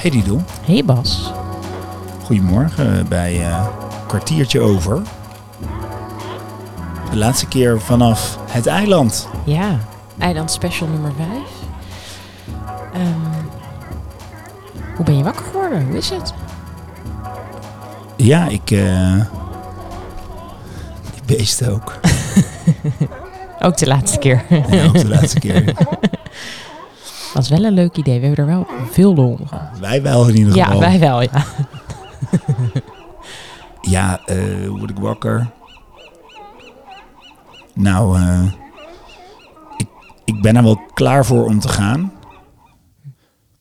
Hey Didel, Hey Bas. goedemorgen bij eh, Kwartiertje Over. De laatste keer vanaf het eiland. Ja, eiland special nummer 5. hoe ben je wakker geworden? Hoe is het? Ja, ik... eh die beesten ook. Ook de laatste keer. Ja, ook de laatste keer. was wel een leuk idee. We hebben er wel veel gehad. Wij wel in ieder Ja, geval. wij wel, ja. Ja, hoe word ik wakker? Nou, eh, ik, ik ben er wel klaar voor om te gaan.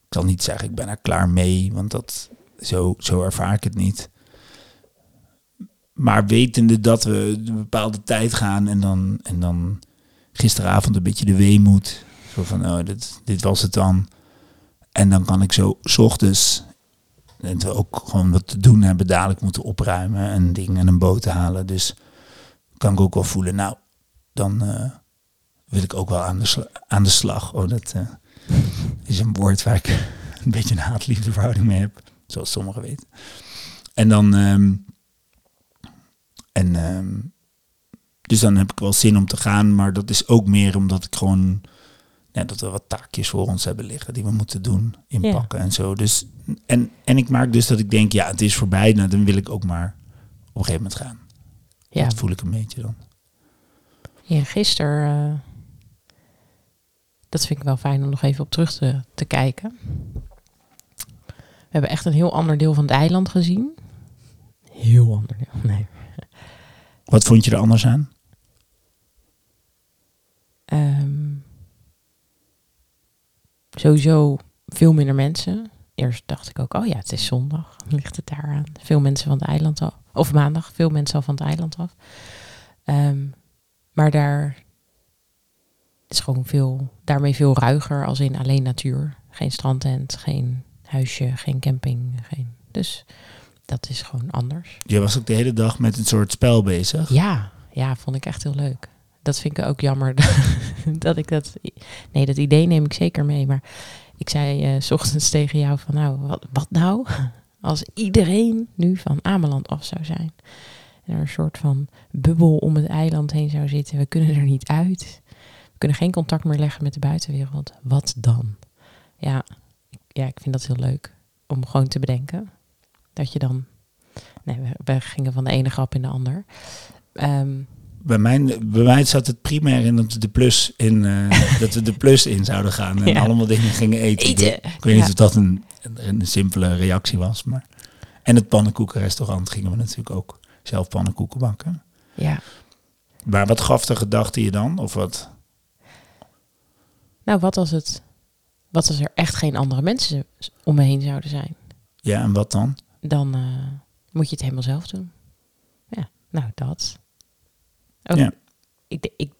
Ik zal niet zeggen, ik ben er klaar mee, want dat, zo, zo ervaar ik het niet. Maar wetende dat we een bepaalde tijd gaan en dan, en dan gisteravond een beetje de weemoed. Van, oh, dit, dit was het dan. En dan kan ik zo 's ochtends en ook gewoon wat te doen hebben, dadelijk moeten opruimen en dingen en een boot halen. Dus kan ik ook wel voelen, nou, dan eh, wil ik ook wel aan de, aan de slag. Oh, dat eh, is een woord waar ik een beetje een haat-liefde mee heb, zoals sommigen weten. En dan, ehm, en, ehm, dus dan heb ik wel zin om te gaan, maar dat is ook meer omdat ik gewoon, ja, dat we wat taakjes voor ons hebben liggen die we moeten doen, inpakken en zo. Dus en, en ik maak dus dat ik denk, ja, het is voorbij. Nou, dan wil ik ook maar op een gegeven moment gaan. Ja, Dat voel ik een beetje dan. ja gisteren... eh, dat vind ik wel fijn om nog even op terug te, te kijken. We hebben echt een heel ander deel van het eiland gezien. Heel ander deel, nee. Wat vond je er anders aan? Ehm, sowieso veel minder mensen. Eerst dacht ik ook, oh ja, het is zondag. Ligt het daar aan? Veel mensen van het eiland af. Of maandag, veel mensen al van het eiland af. Ehm, maar daar is gewoon veel, daarmee veel ruiger als in alleen natuur. Geen strandtent, geen huisje, geen camping. Geen, dus dat is gewoon anders. Je was ook de hele dag met een soort spel bezig. Ja, ja, vond ik echt heel leuk. Dat vind ik ook jammer dat ik dat. Nee, dat idee neem ik zeker mee. Maar ik zei eh, s ochtends tegen jou van nou, wat, wat nou? Als iedereen nu van Ameland af zou zijn. En er een soort van bubbel om het eiland heen zou zitten. We kunnen er niet uit. We kunnen geen contact meer leggen met de buitenwereld. Wat dan? Ja, ja ik vind dat heel leuk. Om gewoon te bedenken. Dat je dan... Nee, we, gingen van de ene grap in de ander. Ehm, Bij, mijn, bij mij zat het primair in dat we de plus in, eh, dat we de plus in zouden gaan. En Ja. allemaal dingen gingen eten. Ik Eten. weet, ik weet niet of dat een, een, simpele reactie was. Maar. En het pannenkoekenrestaurant gingen we natuurlijk ook zelf pannenkoeken bakken. ja, Maar wat gaf de gedachte je dan? Of wat? nou wat als het... Wat als er echt geen andere mensen om me heen zouden zijn? Ja, en wat dan? Dan eh, moet je het helemaal zelf doen. Ja, nou dat. Ook, Ja. ik, ik,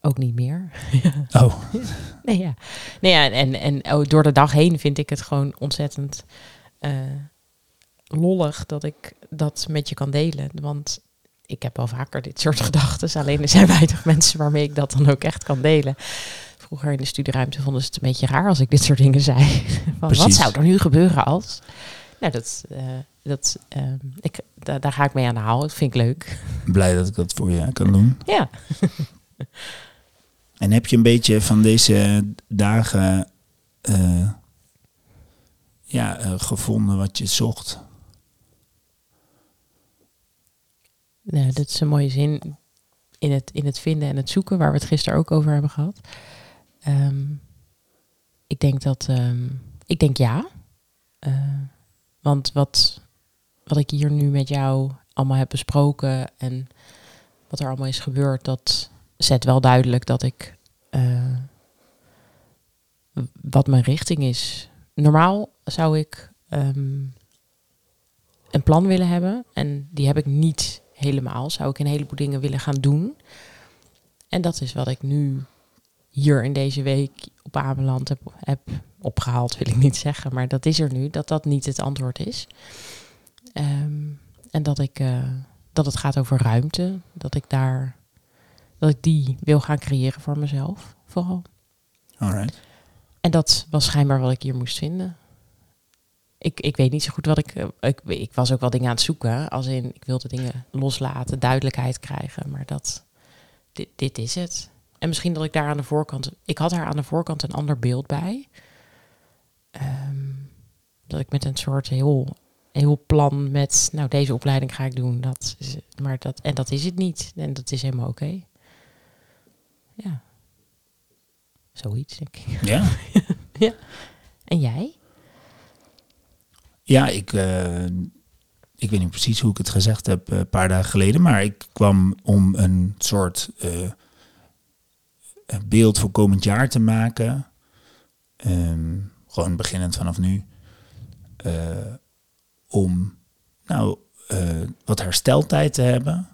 ook niet meer. Oh, Nee, ja. Nee, ja en, en oh, door de dag heen vind ik het gewoon ontzettend eh, lollig dat ik dat met je kan delen. Want ik heb wel vaker dit soort gedachten. Alleen er zijn weinig mensen waarmee ik dat dan ook echt kan delen. Vroeger in de studieruimte vonden ze het een beetje raar als ik dit soort dingen zei. Van, wat zou er nu gebeuren als? Nou, dat, eh, dat, eh, ik, da- daar ga ik mee aan de haal. Dat vind ik leuk. blij dat ik dat voor je kan doen. Ja. En heb je een beetje van deze dagen eh, ja, eh, gevonden wat je zocht? Nou, dat is een mooie zin in het, in het vinden en het zoeken, waar we het gisteren ook over hebben gehad. Ehm, ik denk dat, ehm, ik denk ja. Eh, want wat, wat ik hier nu met jou allemaal heb besproken en wat er allemaal is gebeurd, dat zet wel duidelijk dat ik eh, wat mijn richting is. Normaal zou ik ehm, een plan willen hebben. En die heb ik niet helemaal. Zou ik een heleboel dingen willen gaan doen. En dat is wat ik nu hier in deze week op Ameland heb, heb opgehaald, wil ik niet zeggen. Maar dat is er nu, dat dat niet het antwoord is. Ehm, en dat, ik, eh, dat het gaat over ruimte. Dat ik daar, dat ik die wil gaan creëren voor mezelf, vooral. Alright. En dat was schijnbaar wat ik hier moest vinden. ik, ik weet niet zo goed wat ik, eh, ik... Ik was ook wel dingen aan het zoeken. Als in, ik wilde dingen loslaten, duidelijkheid krijgen. Maar dat... Dit, dit is het. En misschien dat ik daar aan de voorkant... Ik had daar aan de voorkant een ander beeld bij. Ehm, dat ik met een soort heel, heel plan met... Nou, deze opleiding ga ik doen. Dat is, maar dat, en dat is het niet. En dat is helemaal oké. Ja. Zoiets, denk ik. Ja, En jij? ja ik, eh, ik weet niet precies hoe ik het gezegd heb eh, een paar dagen geleden, maar ik kwam om een soort eh, een beeld voor komend jaar te maken. Ehm, gewoon beginnend vanaf nu. eh, om nou, eh, wat hersteltijd te hebben.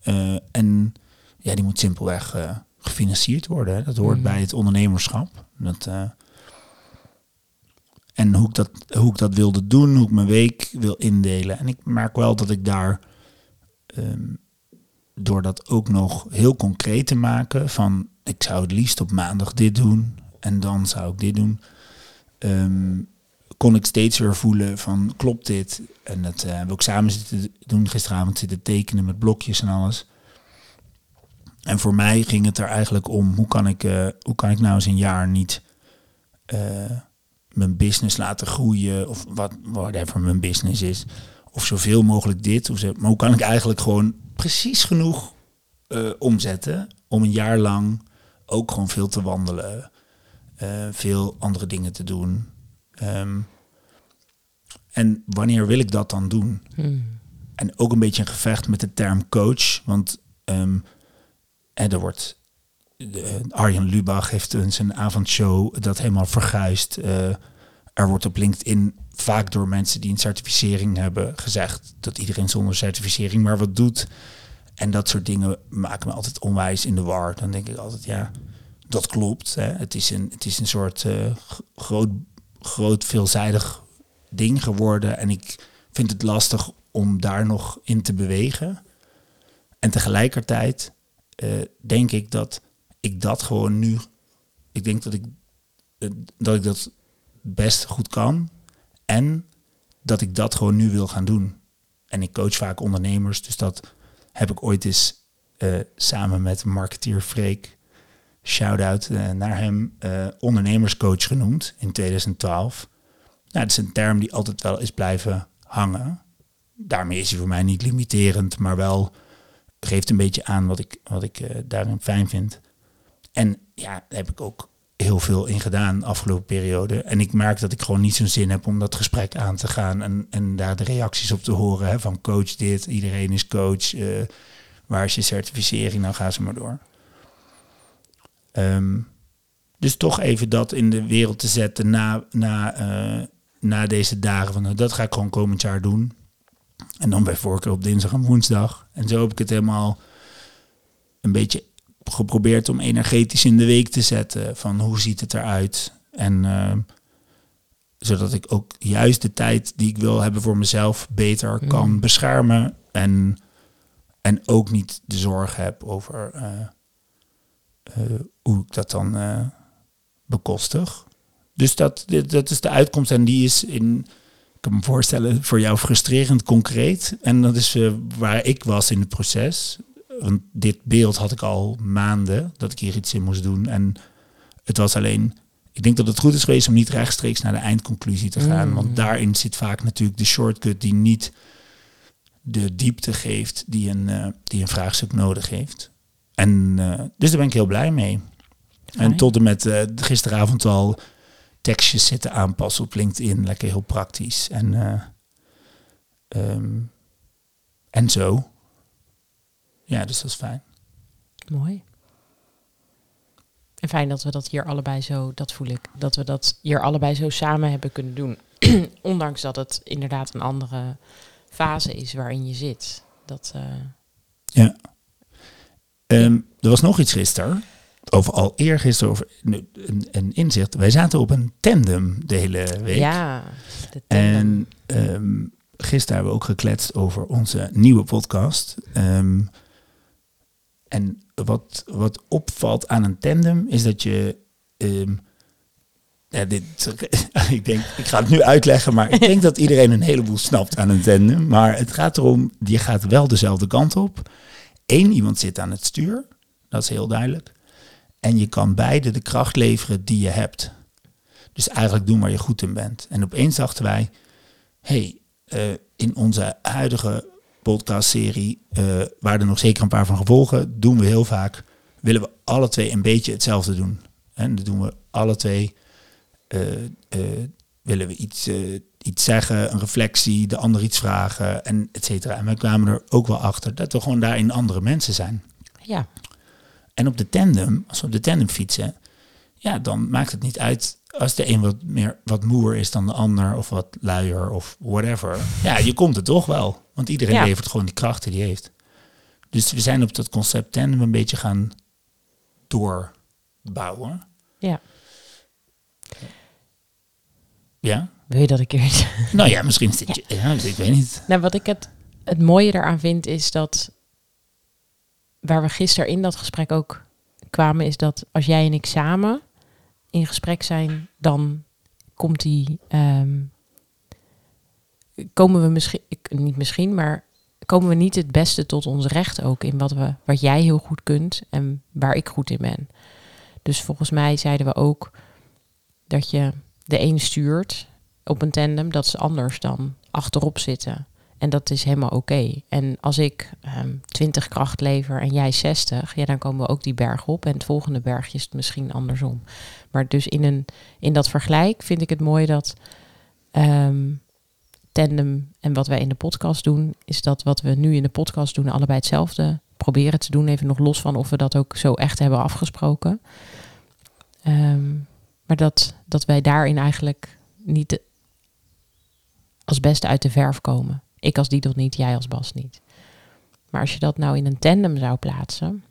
Eh, en ja, die moet simpelweg eh, gefinancierd worden. Hè. Dat hoort Mhm. bij het ondernemerschap. Dat, en hoe ik, dat, hoe ik dat wilde doen, hoe ik mijn week wil indelen. En ik merk wel dat ik daar, ehm, door dat ook nog heel concreet te maken, van ik zou het liefst op maandag dit doen en dan zou ik dit doen, ehm, kon ik steeds weer voelen van klopt dit? En dat eh, hebben we ook samen zitten doen gisteravond, zitten tekenen met blokjes en alles. En voor mij ging het er eigenlijk om, hoe kan ik, eh, hoe kan ik nou eens een jaar niet eh, mijn business laten groeien, of wat, whatever mijn business is, of zoveel mogelijk dit, of maar hoe kan ik eigenlijk gewoon precies genoeg eh, omzetten om een jaar lang ook gewoon veel te wandelen, eh, veel andere dingen te doen. Ehm, en wanneer wil ik dat dan doen? Hmm. En ook een beetje een gevecht met de term coach. Want ehm, en er wordt. de- Arjen Lubach heeft een zijn avondshow dat helemaal verguist. Eh, er wordt op LinkedIn vaak door mensen die een certificering hebben gezegd dat iedereen zonder certificering maar wat doet. En dat soort dingen maken me altijd onwijs in de war. Dan denk ik altijd, ja, dat klopt. Hè. Het, is een, het is een soort eh, groot, groot veelzijdig ding geworden. En ik vind het lastig om daar nog in te bewegen. En tegelijkertijd eh, denk ik dat ik dat gewoon nu. Ik denk dat ik, eh, dat ik dat best goed kan. En dat ik dat gewoon nu wil gaan doen. En ik coach vaak ondernemers. Dus dat heb ik ooit eens eh, samen met marketeer Freek. Shout-out eh, naar hem. eh, ondernemerscoach genoemd in 2012. Nou, dat is een term die altijd wel is blijven hangen. Daarmee is hij voor mij niet limiterend, maar wel geeft een beetje aan wat ik, wat ik eh, daarin fijn vind. En ja, daar heb ik ook heel veel in gedaan de afgelopen periode. En ik merk dat ik gewoon niet zo'n zin heb om dat gesprek aan te gaan en, en daar de reacties op te horen. Hè, van coach dit, iedereen is coach. waar is je certificering? Nou, ga ze maar door. Ehm, dus toch even dat in de wereld te zetten na, na, eh, na deze dagen. Van, nou, dat ga ik gewoon komend jaar doen. En dan bij voorkeur op dinsdag en woensdag. En zo heb ik het helemaal een beetje geprobeerd om energetisch in de week te zetten. Van hoe ziet het eruit? En eh, zodat ik ook juist de tijd die ik wil hebben voor mezelf beter Mm. kan beschermen. En, en ook niet de zorg heb over eh, hoe ik dat dan eh, bekostig. Dus dat, dit- dat is de uitkomst en die is in, ik kan me voorstellen, voor jou frustrerend concreet. En dat is eh, waar ik was in het proces. Want dit beeld had ik al maanden, dat ik hier iets in moest doen. En het was alleen, ik denk dat het goed is geweest om niet rechtstreeks naar de eindconclusie te gaan. Mm. Want daarin zit vaak natuurlijk de shortcut die niet de diepte geeft die een, eh, die een vraagstuk nodig heeft. En eh, dus daar ben ik heel blij mee. En tot en met eh, gisteravond al tekstjes zitten aanpassen op LinkedIn. Lekker heel praktisch. En, eh, ehm, en zo. Ja, dus dat is fijn. Mooi. En fijn dat we dat hier allebei zo, dat voel ik, dat we dat hier allebei zo samen hebben kunnen doen. Ondanks dat het inderdaad een andere fase is waarin je zit. Dat, eh, Ehm, er was nog iets gisteren. Over al eergisteren over een, een, inzicht. Wij zaten op een tandem de hele week. ja, de tandem. En ehm, gisteren hebben we ook gekletst over onze nieuwe podcast. Ehm, en wat, wat opvalt aan een tandem is dat je. Ja, dit, ik, denk, ik ga het nu uitleggen, maar ik denk dat iedereen een heleboel snapt aan een tandem. Maar het gaat erom, je gaat wel dezelfde kant op. Eén iemand zit aan het stuur, dat is heel duidelijk. En je kan beide de kracht leveren die je hebt. Dus eigenlijk doen waar je goed in bent. En opeens dachten wij, hey, uh, in onze huidige podcastserie, uh, waar er nog zeker een paar van gevolgen, doen we heel vaak, willen we alle twee een beetje hetzelfde doen. En dan doen we alle twee, uh, willen we iets, iets zeggen, een reflectie, de ander iets vragen, en et cetera. En wij kwamen er ook wel achter dat we gewoon daarin andere mensen zijn. Ja. En op de tandem, als we op de tandem fietsen, ja, dan maakt het niet uit als de een wat meer wat moer is dan de ander, of wat luier of whatever. Ja, je komt er toch wel. Want iedereen ja. levert gewoon die krachten die heeft. Dus we zijn op dat concept tandem een beetje gaan doorbouwen. Ja. Ja? Wil je dat ik eerst? Nou ja, misschien is dit... Ja. ja, ik weet niet. Nou, wat ik het, het mooie daaraan vind, is dat... Waar we gisteren in dat gesprek ook kwamen, is dat als jij en ik samen in gesprek zijn, dan komt die. Um, komen we misschien, niet misschien, maar komen we niet het beste tot ons recht ook in wat, we, wat jij heel goed kunt en waar ik goed in ben. Dus volgens mij zeiden we ook dat je de een stuurt op een tandem, dat is anders dan achterop zitten. En dat is helemaal oké. En als ik um, ehm, 20 kracht lever en jij 60, ja, dan komen we ook die berg op. En het volgende bergje is het misschien andersom. Maar dus in, een, in dat vergelijk vind ik het mooi dat um, tandem en wat wij in de podcast doen, is dat wat we nu in de podcast doen, allebei hetzelfde proberen te doen. Even nog los van of we dat ook zo echt hebben afgesproken. Um, maar dat, dat wij daarin eigenlijk niet als beste uit de verf komen. Ik als Didel niet, jij als Bas niet. Maar als je dat nou in een tandem zou plaatsen,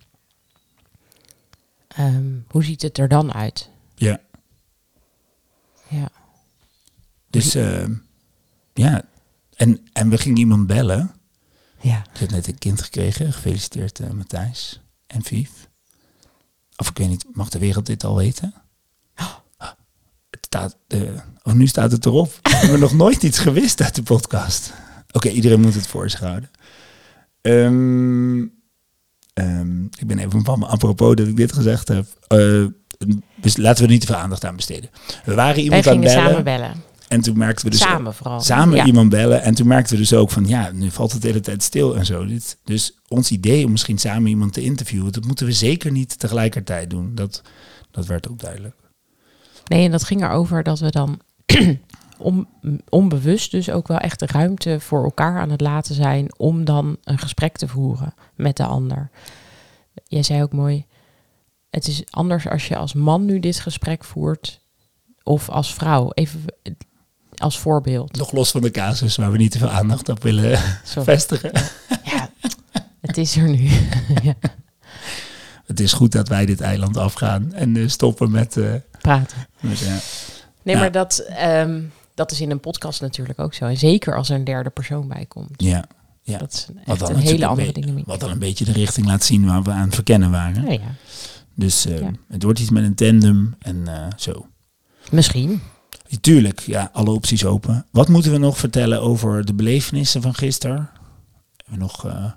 um, hoe ziet het er dan uit? Ja. Ja. Dus uh, ja, en, en we gingen iemand bellen. Ja. Ze net een kind gekregen. Gefeliciteerd uh, Matthijs en Vief. Of ik weet niet, mag de wereld dit al weten? Staat, uh, of nu staat het erop. we hebben nog nooit iets gewist uit de podcast. Oké, iedereen moet het voor zich houden. Um, um, ik ben even van me apropos dat ik dit gezegd heb. Uh, dus laten we er niet te veel aandacht aan besteden. We waren iemand Wij aan bellen. samen bellen. En toen merkten we dus samen vooral. Samen ja. iemand bellen. En toen merkten we dus ook van ja, nu valt het de hele tijd stil en zo. Dit, dus ons idee om misschien samen iemand te interviewen, dat moeten we zeker niet tegelijkertijd doen. Dat, dat werd ook duidelijk. Nee, en dat ging erover dat we dan om, onbewust dus ook wel echt de ruimte voor elkaar aan het laten zijn om dan een gesprek te voeren met de ander. Jij zei ook mooi, het is anders als je als man nu dit gesprek voert of als vrouw. Even als voorbeeld. Nog los van de casus waar we niet te veel aandacht op willen vestigen. Ja, het is er nu. ja. Het is goed dat wij dit eiland afgaan en uh, stoppen met uh, praten. Met, ja. Nee, maar dat, um, dat is in een podcast natuurlijk ook zo. En zeker als er een derde persoon bij komt. Ja. Ja. Dat is echt een hele andere dynamiek. Wat dan een beetje de richting laat zien waar we aan verkennen waren. Ja, ja. Dus uh, ja. het wordt iets met een tandem en uh, zo. Misschien. Tuurlijk, ja, alle opties open. Wat moeten we nog vertellen over de belevenissen van gisteren? We nog, uh...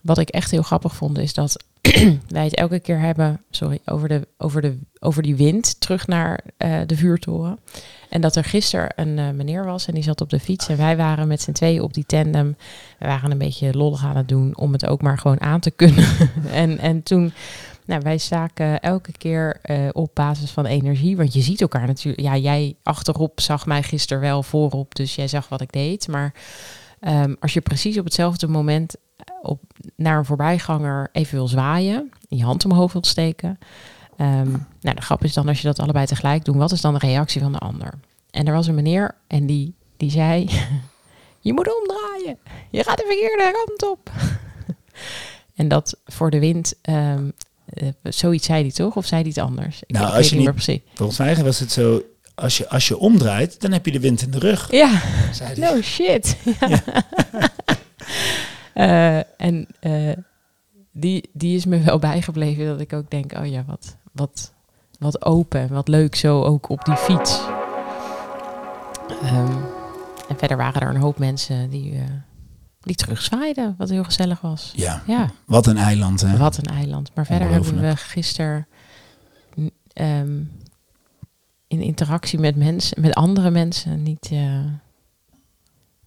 Wat ik echt heel grappig vond is dat wij het elke keer hebben, sorry, over, de, over, de, over die wind terug naar uh, de vuurtoren. En dat er gisteren een uh, meneer was en die zat op de fiets. En wij waren met z'n tweeën op die tandem. We waren een beetje lollig aan het doen om het ook maar gewoon aan te kunnen. en, en toen, nou, wij staken elke keer uh, op basis van energie. Want je ziet elkaar natuurlijk. Ja, jij achterop zag mij gisteren wel voorop. Dus jij zag wat ik deed. Maar um, als je precies op hetzelfde moment op, naar een voorbijganger even wil zwaaien, je hand omhoog wil steken. Um, nou, de grap is dan als je dat allebei tegelijk doet, wat is dan de reactie van de ander? En er was een meneer en die, die zei, je moet omdraaien, je gaat de verkeerde kant op. en dat voor de wind, um, uh, zoiets zei hij toch? Of zei hij iets anders? Ik nou, als je niet, meer precies. Volgens mij was het zo, als je, als je omdraait, dan heb je de wind in de rug. Ja, no shit. Ja. Uh, en uh, die, die is me wel bijgebleven dat ik ook denk, oh ja, wat, wat wat open, wat leuk zo ook op die fiets. Ehm, en verder waren er een hoop mensen die, eh die terugzwaaiden, wat heel gezellig was. Ja, Ja, wat een eiland hè. wat een eiland. Maar verder hebben we gisteren ehm, in interactie met mensen, met andere mensen, niet.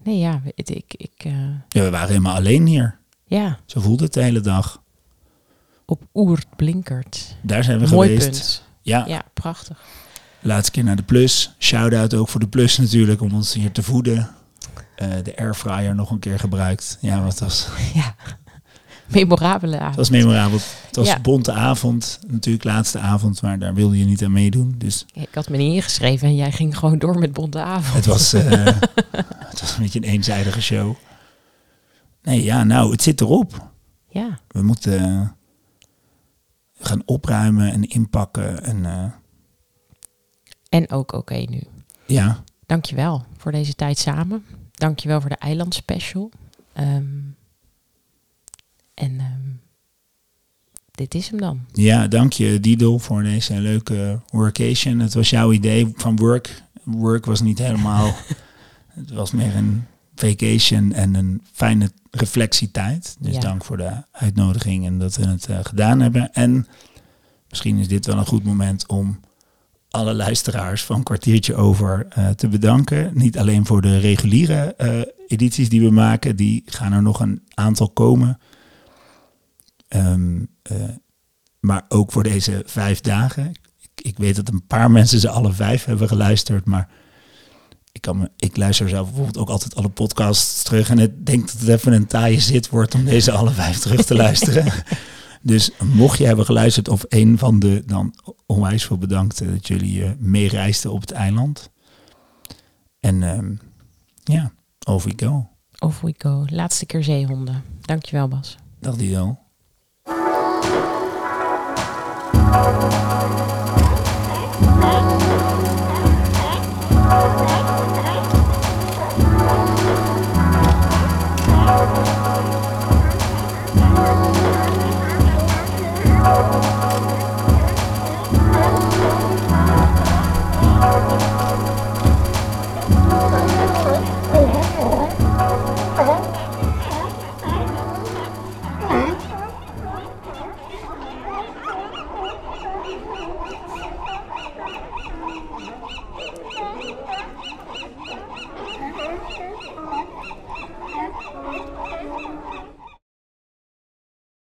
Nee, ja, ik, ik, eh, Ja, we waren helemaal alleen hier. ja, Zo voelde het de hele dag. op Oert Blinkert. Daar zijn we Mooi geweest. punt. Ja, Ja, prachtig. laatste keer naar de Plus. Shout-out ook voor de Plus natuurlijk, om ons hier te voeden. Eh, de airfryer nog een keer gebruikt. Ja, wat was, Ja, memorabele avond. was memorabel. Het was Ja. een bonte avond, natuurlijk laatste avond, maar daar wilde je niet aan meedoen. Dus Ik had me niet ingeschreven en jij ging gewoon door met Bonte Avond. het was, eh, het was een beetje een eenzijdige show. Nee, ja, nou, het zit erop. Ja, We moeten eh, gaan opruimen en inpakken. En eh, en ook oké nu. ja, Dankjewel voor deze tijd samen. Dankjewel voor de eilandspecial. Ehm en ehm, dit is hem dan. Ja, dank je Didel voor deze leuke workation. Het was jouw idee van work. Work was niet helemaal. het was meer een vacation en een fijne reflectietijd. Dus Ja. dank voor de uitnodiging en dat we het eh, gedaan hebben. En misschien is dit wel een goed moment om alle luisteraars van kwartiertje over eh, te bedanken. Niet alleen voor de reguliere eh, edities die we maken, die gaan er nog een aantal komen. Ehm, eh, maar ook voor deze vijf dagen. Ik, ik weet dat een paar mensen ze alle vijf hebben geluisterd, maar ik, kan me, ik luister zelf bijvoorbeeld ook altijd alle podcasts terug en ik denk dat het even een taaie zit wordt om deze alle vijf terug te luisteren. dus mocht je hebben geluisterd of een van de, dan onwijs veel bedankt eh, dat jullie eh, meereisden op het eiland. En ehm, ja, over we go. Off we go. Laatste keer zeehonden. Dankjewel Bas. Dag Dido. Thank you.